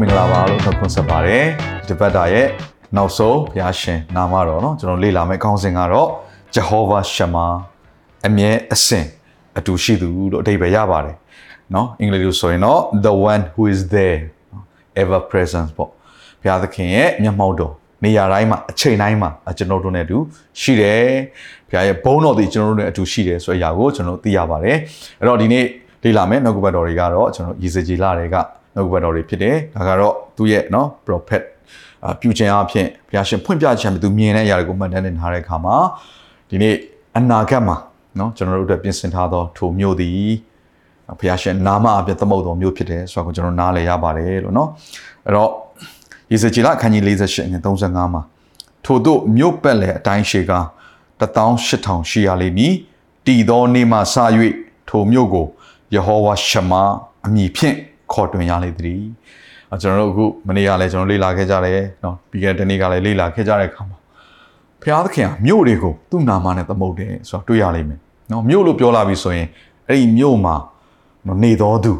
မင်္ဂလာပါလို့နှုတ်ခွန်းဆက်ပါတယ်ဒီဘက်တာရဲ့နောက်ဆုံးဘုရားရှင်နာမတော်เนาะကျွန်တော်လေ့လာမယ့်ခေါင်းစဉ်ကတော့ Jehovah Shammah အမြဲအစဉ်အတူရှိသူလို့အဓိပ္ပာယ်ရပါတယ်เนาะအင်္ဂလိပ်လိုဆိုရင်တော့ the one who is there ever present ပေါ့ဘုရားသခင်ရဲ့မျက်မှောက်တော်နေရာတိုင်းမှာအချိန်တိုင်းမှာကျွန်တော်တို့နဲ့အတူရှိတယ်ဘုရားရဲ့ဘုန်းတော်ဒီကျွန်တော်တို့နဲ့အတူရှိတယ်ဆိုတဲ့အရာကိုကျွန်တော်သိရပါတယ်အဲ့တော့ဒီနေ့လေ့လာမယ့်နှုတ်ကပတ်တော်တွေကတော့ကျွန်တော်ရေစကြည်လာတွေက နှုတ်ကပတ်တော်တွေဖြစ်တယ်ဒါကတော့သူ့ရဲ့နော် prophet ပြုခြင်းအဖြစ်ဘုရားရှင်ဖွင့်ပြခြင်းသူမြင်တဲ့အရာတွေကိုမှတ်တမ်းတင်ထားတဲ့အခါမှာဒီနေ့အနာဂတ်မှာနော်ကျွန်တော်တို့အတွက်ပြင်ဆင်ထားသောထိုမြို့သည်ဘုရားရှင်နာမအပြသမုတ်တော်မျိုးဖြစ်တယ်ဆိုတော့ကျွန်တော်နားလည်ရပါတယ်လို့နော်အဲ့တော့ယေဇကြည်လအခန်းကြီး48ငွေ35မှာထို့သို့မြို့ပတ်လည်အတိုင်းရှိက18000ရှိရလိမ့်မည်တည်သောနေ့မှစ၍ထိုမြို့ကိုယေဟောဝါရှမအမည်ဖြင့် ခေါ်တွင်ရလိမ့်သည်အဲကျွန်တော်တို့အခုမနေ့ကလည်းကျွန်တော်လေ့လာခဲ့ကြတယ်เนาะပြီးခဲ့တဲ့နေ့ကလည်းလေ့လာခဲ့ကြတဲ့အခါမှာဘုရားသခင်ကမြို့တွေကိုသူ့နာမနဲ့သမုတ်တယ်ဆိုတော့တွေ့ရလိမ့်မယ်เนาะမြို့လို့ပြောလာပြီဆိုရင်အဲ့ဒီမြို့မှာနေတော်သူ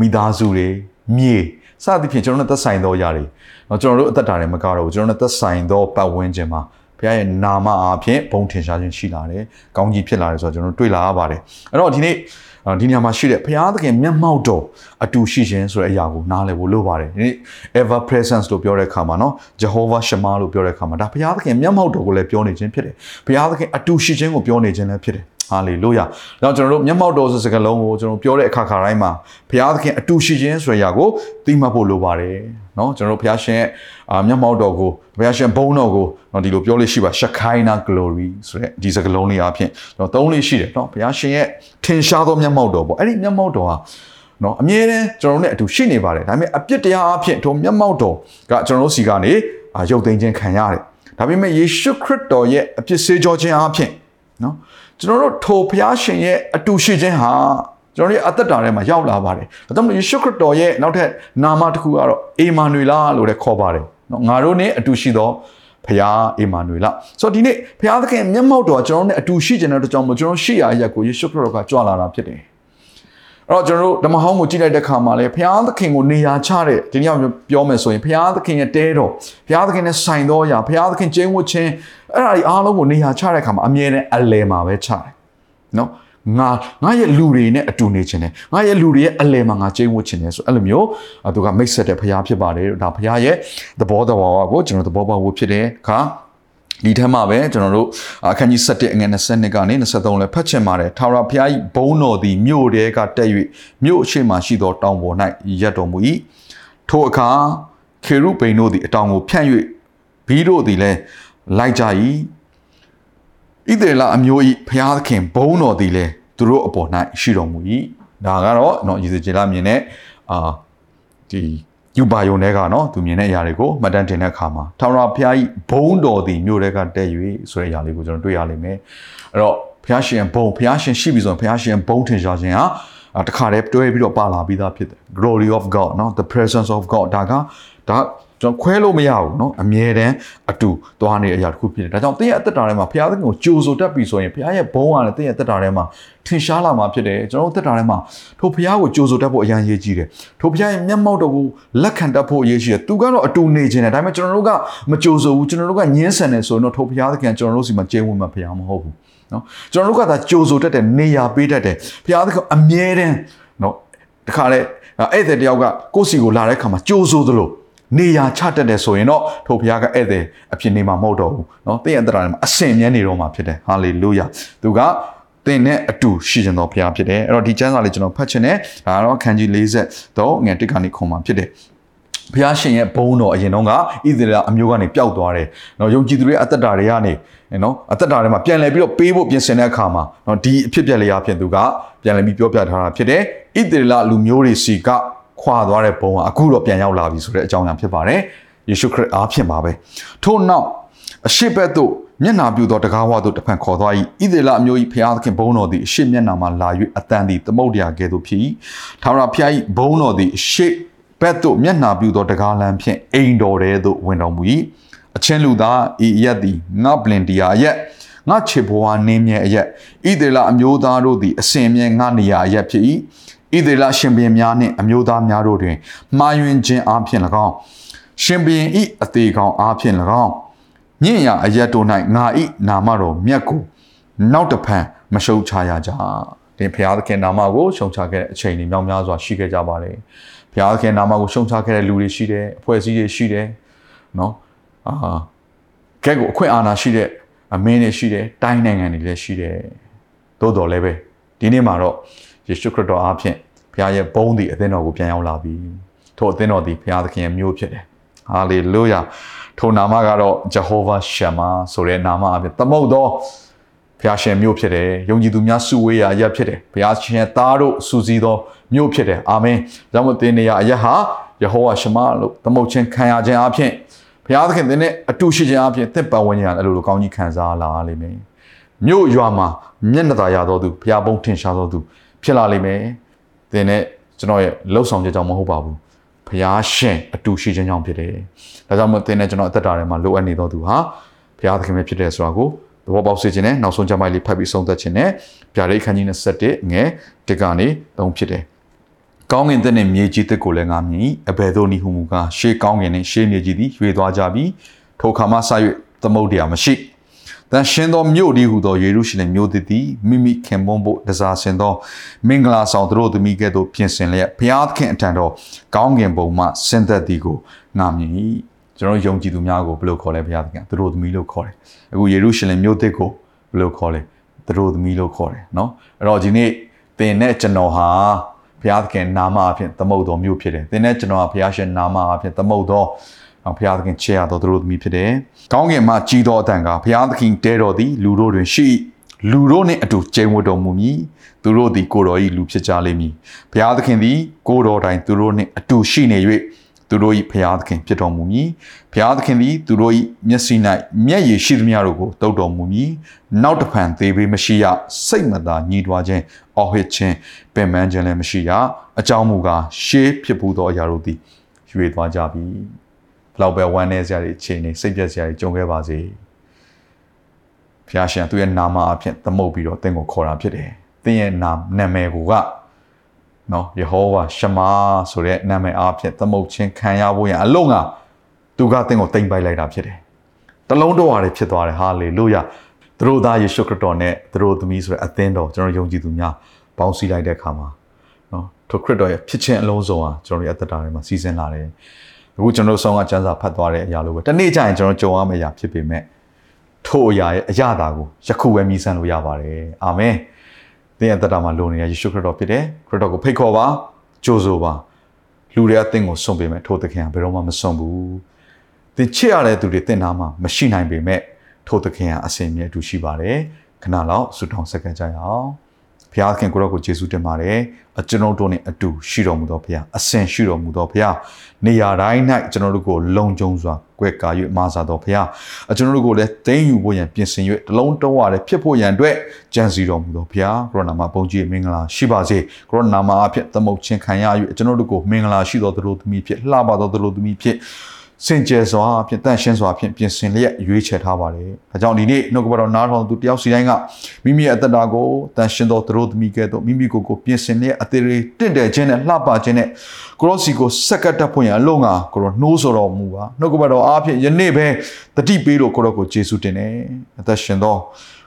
မိသားစုတွေမြေစသဖြင့်ကျွန်တော်တို့သက်ဆိုင်သောຢာတွေเนาะကျွန်တော်တို့အသက်တာတွေမကတော့ဘူးကျွန်တော်တို့သက်ဆိုင်သောပတ်ဝန်းကျင်မှာဘုရားရဲ့နာမအားဖြင့်ဘုံထင်ရှားခြင်းရှိလာတယ်။ကောင်းကြီးဖြစ်လာတယ်ဆိုတော့ကျွန်တော်တို့တွေ့လာရပါတယ်။အဲ့တော့ဒီနေ့ ဒီနေရာမှာရှိတဲ့ဘုရားသခင်မျက်မှောက်တော်အတူရှိခြင်းဆိုတဲ့အရာကိုနားလည်ဖို့လိုပါတယ်။ဒီနေ့ ever presence လို့ပြောတဲ့အခါမှာနော် Jehovah Shammah လို့ပြောတဲ့အခါမှာဒါဘုရားသခင်မျက်မှောက်တော်ကိုလည်းပြောနေခြင်းဖြစ်တယ်။ဘုရားသခင်အတူရှိခြင်းကိုပြောနေခြင်းလည်းဖြစ်တယ်။ဟာလေလုယာ။တော့ကျွန်တော်တို့မျက်မှောက်တော်ဆိုစကားလုံးကိုကျွန်တော်ပြောတဲ့အခါခါတိုင်းမှာဘုရားသခင်အတူရှိခြင်းဆိုတဲ့အရာကိုသိမှတ်ဖို့လိုပါတယ်။ နော်ကျွန်တော်တို့ဘုရားရှင်ရဲ့အာမျက်မှောက်တော်ကိုဘုရားရှင်ဘုန်းတော်ကိုနော်ဒီလိုပြောလို့ရှိပါ Shekinah glory ဆိုတဲ့ဒီစကားလုံးလေးအပြင်ကျွန်တော်သုံးလေးရှိတယ်နော်ဘုရားရှင်ရဲ့ထင်ရှားသောမျက်မှောက်တော်ပေါ့အဲ့ဒီမျက်မှောက်တော်ဟာနော်အမြဲတမ်းကျွန်တော်တို့နဲ့အတူရှိနေပါတယ်ဒါပေမဲ့အပြစ်တရားအဖြစ်ထိုမျက်မှောက်တော်ကကျွန်တော်တို့စီကနေရုပ်သိမ်းခြင်းခံရတယ်ဒါပေမဲ့ယေရှုခရစ်တော်ရဲ့အပြစ်စေကြောခြင်းအဖြစ်နော်ကျွန်တော်တို့ထိုဘုရားရှင်ရဲ့အတူရှိခြင်းဟာ ကျွန်တော်တို့အသက်တာထဲမှာရောက်လာပါတယ်ဒါကြောင့်ယေရှုခရစ်တော်ရဲ့နောက်ထပ်နာမတစ်ခုကတော့အေမာနွေလာလို့လည်းခေါ်ပါတယ်နော်ငါတို့ ਨੇ အတူရှိသောဖျားအေမာနွေလာဆိုတော့ဒီနေ့ဖျားသခင်မျက်မှောက်တော်ကျွန်တော်တို့ ਨੇ အတူရှိခြင်းတဲ့အတွက်ကြောင့်မို့ကျွန်တော်ရှိရာအရက်ကိုယေရှုခရစ်တော်ကကြွလာတာဖြစ်တယ်အဲ့တော့ကျွန်တော်တို့ဓမ္မဟောင်းကိုကြည့်လိုက်တဲ့ခါမှာလေဘုရားသခင်ကိုနေရာချတဲ့ဒီနေ့ပြောမယ်ဆိုရင်ဘုရားသခင်ရဲ့တဲတော်ဘုရားသခင်နဲ့ဆိုင်သောအရာဘုရားသခင်ကျင်းဝတ်ခြင်းအဲ့ဒါဒီအားလုံးကိုနေရာချတဲ့ခါမှာအမြဲတမ်းအလယ်မှာပဲချတယ်နော် ငါငါရဲ့လူတွေနဲ့အတူနေခြင်းနဲ့ငါရဲ့လူတွေရဲ့အလယ်မှာငါကျင်းဝတ်ခြင်းနဲ့ဆိုအဲ့လိုမျိုးသူကမိတ်ဆက်တဲ့ဘုရားဖြစ်ပါတယ်ဒါဘုရားရဲ့သဘောတော်ကိုကျွန်တော်သဘောပေါက်ဖို့ဖြစ်တဲ့အခါဒီထက်မှပဲကျွန်တော်တို့အခန်းကြီး7အငယ်20ကနေ23လဲဖတ်ချင်ပါတယ်ထာဝရဘုရား၏ဘုန်းတော်သည်မြို့တဲကတက်၍မြို့အရှိမှရှိသောတောင်ပေါ်၌ရပ်တော်မူ၏ထိုအခါခေရုဗိန်တို့သည်အတောင်ကိုဖြန့်၍ဘီးတို့သည်လည်းလိုက်ကြ၏ ဣသေလအမျိုး၏ဘုရားသခင်ဘုန်းတော်သည်လည်းသူတို့အပေါ်၌ရှိတော်မူ၏ဒါကတော့เนาะယေဇကျေလမြင်တဲ့အာဒီယူပါယုံတွေကနော်သူမြင်တဲ့အရာတွေကိုမှတ်တမ်းတင်တဲ့အခါမှာထာဝရဘုရား၏ဘုန်းတော်သည်မြို့တွေကတက်၍ဆိုတဲ့အရာလေးကိုကျွန်တော်တွေ့ရလိမ့်မယ်အဲ့တော့ဘုရားရှင်ဘုန်းဘုရားရှင်ရှိပြီဆိုရင်ဘုရားရှင်ဘုန်းထင်ရှားခြင်းဟာတခါတည်းတွဲပြီးတော့ပါလာပြီးသားဖြစ်တယ် glory of god နော် the presence of god ဒါကဒါ ကျွန်တော်ခွဲလို့မရဘူးเนาะအမြဲတမ်းအတူသွားနေတဲ့အရာတစ်ခုဖြစ်တယ်ဒါကြောင့်တင်းရဲ့အသက်တာထဲမှာဘုရားသခင်ကိုကြိုဆိုတတ်ပြီဆိုရင်ဘုရားရဲ့ဘုန်းအားနဲ့တင်းရဲ့အသက်တာထဲမှာထင်ရှားလာမှာဖြစ်တယ်ကျွန်တော်တို့အသက်တာထဲမှာထိုဘုရားကိုကြိုဆိုတတ်ဖို့အရန်ရေးကြီးတယ်ထိုဘုရားရဲ့မျက်မှောက်တော်ကိုလက်ခံတတ်ဖို့အရေးကြီးတယ်သူကတော့အတူနေခြင်းတယ်ဒါပေမဲ့ကျွန်တော်တို့ကမကြိုဆိုဘူးကျွန်တော်တို့ကညှင်းဆန်တယ်ဆိုရင်တော့ထိုဘုရားသခင်ကျွန်တော်တို့စီမှာကျင်းဝင်မှာဘုရားမဟုတ်ဘူးเนาะကျွန်တော်တို့ကသာကြိုဆိုတတ်တယ်နေရာပေးတတ်တယ်ဘုရားသခင်အမြဲတမ်းเนาะတခါလေအဲ့တဲ့တယောက်ကကိုယ့်စီကိုလာတဲ့ခါမှာကြိုဆိုသလို နေရာချတတ်တယ်ဆိုရင်တော့ထိုဘုရားကဧည့်သည်အဖြစ်နေမှာမဟုတ်တော့ဘူးเนาะတင့်ရဲ့တရားထဲမှာအစင်မြဲနေတော့မှာဖြစ်တယ်ဟာလေလုယာသူကသင်နဲ့အတူရှိကြတော်ဘုရားဖြစ်တယ်အဲ့တော့ဒီကျမ်းစာလေးကျွန်တော်ဖတ်ချင်တယ်ဒါကတော့ခန်းကြီး40တော့ငယ်တစ်ကနေခုံမှာဖြစ်တယ်ဘုရားရှင်ရဲ့ဘုန်းတော်အရင်တော့ကဣသရေလအမျိုးကနေပျောက်သွားတယ်။နော်ယုံကြည်သူတွေအသက်တာတွေကနေနော်အသက်တာတွေမှာပြန်လည်ပြီးတော့ပေးဖို့ပြင်ဆင်တဲ့အခါမှာနော်ဒီအဖြစ်ပြက်လေးအဖြစ်သူကပြန်လည်ပြီးပြောပြထားတာဖြစ်တယ်။ဣသရေလလူမျိုးတွေစီက ခွာသွားတဲ့ဘုံကအခုတော့ပြန်ရောက်လာပြီဆိုတဲ့အကြောင်းအရာဖြစ်ပါတယ်ယေရှုခရစ်အားဖြင့်ပါပဲထို့နောက်အရှိဘက်သို့မျက်နာပြုသောတကားဝသို့တဖန်ခေါ်သွား၏ဣသေလအမျိုး၏ဖျားသခင်ဘုန်းတော်သည်အရှိမျက်နာမှလာ၍အတန်သည်သမုတ်တရားကဲ့သို့ဖြစ်၏ထာဝရဖျား၏ဘုန်းတော်သည်အရှိဘက်သို့မျက်နာပြုသောတကားလမ်းဖြင့်အိမ်တော်ထဲသို့ဝင်တော်မူ၏အချင်းလူသားဤရက်သည်ငါပလင်တရားရက်ငါချေဘွားနင်းမြဲအရက်ဣသေလအမျိုးသားတို့သည်အစဉ်မြဲငါနေရာအရက်ဖြစ်၏ ဣသေလရှင်ဘုရင်များနှင့်အမျိုးသားများတို့တွင်မှားယွင်းခြင်းအပြင်၎င်းရှင်ဘုရင်ဤအသေးကောင်အပြင်၎င်းညင်ရအရက်တို့၌ငါဤနာမတော်မြတ်ကိုနောက်တဖန်မရှုတ်ချရကြဒီဘုရားသခင်နာမကိုရှုံချခဲ့တဲ့အချိန်တွေမြောက်များစွာရှိခဲ့ကြပါတယ်ဘုရားသခင်နာမကိုရှုံချခဲ့တဲ့လူတွေရှိတယ်အဖွဲ့အစည်းတွေရှိတယ်နော်အာကဲကိုအခွင့်အာဏာရှိတဲ့အမင်းတွေရှိတယ်တိုင်းနိုင်ငံတွေလည်းရှိတယ်သို့တော်လည်းပဲဒီနေ့မှာတော့ ယေရှုခရစ်တော်အားဖြင့်ဘုရားရဲ့ဘုန်းသည်အသင်းတော်ကိုပြန်ရောက်လာပြီထို့အသင်းတော်သည်ဘုရားသခင်ရဲ့မျိုးဖြစ်တယ်ဟာလေလုယာထိုနာမကတော့ Jehovah Shammah ဆိုတဲ့နာမအဖြစ်သမုတ်သောဘုရားရှင်မျိုးဖြစ်တယ်ယုံကြည်သူများစုဝေးရာအရက်ဖြစ်တယ်ဘုရားရှင်သားတို့စူစီသောမျိုးဖြစ်တယ်အာမင်ဒါမှမဟုတ်သင်နေရာအရက်ဟာယေဟောဝါရှမလို့သမုတ်ခြင်းခံရခြင်းအဖြစ်ဘုရားသခင်သင်နဲ့အတူရှိခြင်းအဖြစ်သင်ပတ်ဝန်းကျင်ကအဲ့လိုလိုကောင်းကြီးခံစားလာလိမ့်မယ်မြို့ရွာမှာမျက်နှာသာရသောသူဘုရားဘုန်းထင်ရှားသောသူ ဖြစ်လာလိမ့်မယ်သင်နဲ့ကျွန်တော်ရဲ့လှုပ်ဆောင်ချက်ကြောင့်မဟုတ်ပါဘူးဘုရားရှင်အတူရှိခြင်းကြောင့်ဖြစ်တယ်ဒါကြောင့်မို့သင်နဲ့ကျွန်တော်အသက်တာထဲမှာလိုအပ်နေသောသူဟာဘုရားသခင်ပဲဖြစ်တယ်ဆိုတာကိုသဘောပေါက်စေခြင်းနဲ့နောက်ဆုံးကြမ်းပိုက်လေးဖတ်ပြီးဆုံးသက်ခြင်းနဲ့ဗျာဒိတ်ခန်းကြီး27ငယ်တစ်ကနေ3ဖြစ်တယ်ကောင်းငင်တဲ့နဲ့မြေကြီးတစ်ကိုလည်းငါမြင်၏အဘယ်သို့နည်းဟုမူကားရှေးကောင်းငင်နဲ့ရှေးမြေကြီးသည်ရွေသွားကြပြီထိုခါမှဆ၍သမုတ်တရားမရှိ ။တန်ရှင်သောမြို့ဒီဟုသောယေရုရှလင်မြို့သည်သည်မိမိခင်ပွန်းဖို့တစားဆင်သောမင်္ဂလာဆောင်သူတို့သမီးကဲ့သို့ပြင်ဆင်လျက်ဘုရားသခင်အထံတော်ကောင်းကင်ဘုံမှဆင်းသက်သည်ကိုငာမြင်၏။ကျွန်တော်ယုံကြည်သူများကိုဘယ်လိုခေါ်လဲဘုရားသခင်သူတို့သမီးလို့ခေါ်တယ်။အခုယေရုရှလင်မြို့သစ်ကိုဘယ်လိုခေါ်လဲသူတို့သမီးလို့ခေါ်တယ်နော်။အဲ့တော့ဒီနေ့သင်နဲ့ကျွန်တော်ဟာဘုရားသခင်နာမအဖြစ်သမုတ်တော်မြို့ဖြစ်တယ်။သင်နဲ့ကျွန်တော်ဟာဘုရားရှင်နာမအဖြစ်သမုတ်တော် ဘုရားသခင်ချေရတော်သူတို့သမီးဖြစ်တယ်။ကောင်းကင်မှာကြီးတော်အတန်ကဘုရားသခင်တဲတော်သည်လူတို့တွင်ရှိလူတို့နှင့်အတူကျိန်ဝတ်တော်မူမည်။သူတို့သည်ကိုတော်၏လူဖြစ်ကြလိမ့်မည်။ဘုရားသခင်သည်ကိုတော်တိုင်သူတို့နှင့်အတူရှိနေ၍သူတို့၏ဘုရားသခင်ဖြစ်တော်မူမည်။ဘုရားသခင်သည်သူတို့၏မျက်စိ၌မျက်ရည်ရှိသမျှတို့ကိုတုတ်တော်မူမည်။နောက်တဖန်သေးပေးမရှိရစိတ်မသာညှိတွားခြင်းအော်ဟစ်ခြင်းပင်ပန်းခြင်းလည်းမရှိရအကြောင်းမူကားရှေးဖြစ်ပူသောအရာတို့သည်ရွေသွားကြပြီ။ဘ လောက်ပဲဝမ်းနည်းစရာတွေအခြေအနေစိတ်ပြက်စရာတွေကြုံခဲ့ပါစေဘုရားရှင်သူ့ရဲ့နာမအဖြစ်သမုတ်ပြီးတော့သင်ကိုခေါ်တာဖြစ်တယ်သင်ရဲ့နာနာမည်ကိုကနော်ယေဟောဝါရှမာဆိုတဲ့နာမည်အဖြစ်သမုတ်ခြင်းခံရဖို့ရန်အလုံးကသူကသင်ကိုတိမ်ပိုက်လိုက်တာဖြစ်တယ်တလုံးတော်ရတယ်ဖြစ်သွားတယ်ဟာလေလုယာသူတို့သားယေရှုခရစ်တော်နဲ့သူတို့သမီးဆိုတဲ့အသင်းတော်ကျွန်တော်ယုံကြည်သူများပေါင်းစည်းလိုက်တဲ့အခါမှာနော်ထိုခရစ်တော်ရဲ့ဖြစ်ခြင်းအလုံးစုံဟာကျွန်တော်ရဲ့အသက်တာထဲမှာစီးဆင်းလာတယ် အခုကျွန်တော်ဆောင်းကကျမ်းစာဖတ်သွားတဲ့အရာလိုပဲတနေ့ကျရင်ကျွန်တော်ကြုံရမယ့်အရာဖြစ်ပေမဲ့ထို့အရာရဲ့အရာတာကိုယခုပဲမြည်ဆန်းလို့ရပါတယ်အာမင်သင်ရဲ့သက်တာမှာလိုနေတဲ့ယေရှုခရစ်တော်ဖြစ်တယ်ခရစ်တော်ကိုဖိတ်ခေါ်ပါကြိုးဆိုပါလူတွေအသင်ကိုစွန့်ပေးမယ်ထို့သခင်ကဘယ်တော့မှမစွန့်ဘူးသင်ချစ်ရတဲ့သူတွေသင်နာမှာမရှိနိုင်ပေမဲ့ထို့သခင်ကအစဉ်မြဲအတူရှိပါတယ်ခဏလောက်ဆုတောင်းဆက်ကကြရအောင် ဘုရားခင်ကိုရောကိုယေရှုတင်ပါတယ်အကျွန်ုပ်တို့နဲ့အတူရှိတော်မူသောဘုရားအစဉ်ရှိတော်မူသောဘုရားနေရာတိုင်း၌ကျွန်တော်တို့ကိုလုံခြုံစွာကွယ်ကာ၍မာစာတော်ဘုရားအကျွန်တော်တို့ကိုလည်းတင်းယူဖို့ရန်ပြင်ဆင်၍တလုံးတောရတဲ့ဖြစ်ဖို့ရန်အတွက်ကြံစီတော်မူသောဘုရားကိုရိုနာမှာပုံကြီးမင်္ဂလာရှိပါစေကိုရိုနာမှာအဖြစ်သမုတ်ချင်းခံရ၍ကျွန်တော်တို့ကိုမင်္ဂလာရှိတော်သူတို့သမီးဖြစ်လှပတော်သူတို့သမီးဖြစ် စင်ကြယ်စွာဖြင့်တန့်ရှင်းစွာဖြင့်ပြင်ဆင်လျက်ရွေးချယ်ထားပါတယ်။ဒါကြောင့်ဒီနေ့နှုတ်ကပတော်နားထောင်သူတယောက်စီတိုင်းကမိမိရဲ့အသက်တာကိုတန့်ရှင်းသောသူတို့သမီးကဲ့သို့မိမိကိုယ်ကိုပြင်ဆင်လျက်အသေးလေးတင့်တယ်ခြင်းနဲ့လှပခြင်းနဲ့ကိုရောစီကိုစက္ကတ်တက်ဖွင့်ရအလုံးကကိုရောနှိုးဆော်တော်မူပါနှုတ်ကပတော်အားဖြင့်ယနေ့ပဲတတိပေးလို့ကိုရောကိုယေရှုတင်တယ်အသက်ရှင်သော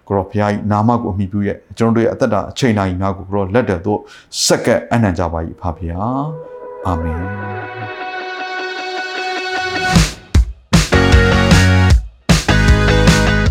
ကိုရောဘုရား၏နာမကိုအမိပြုရဲ့ကျွန်တော်တို့ရဲ့အသက်တာအချိန်တိုင်းများကိုကိုရောလက်တော်သို့စက္ကတ်အနံ့ကြပါ၏ဖပါဗျာအာမင်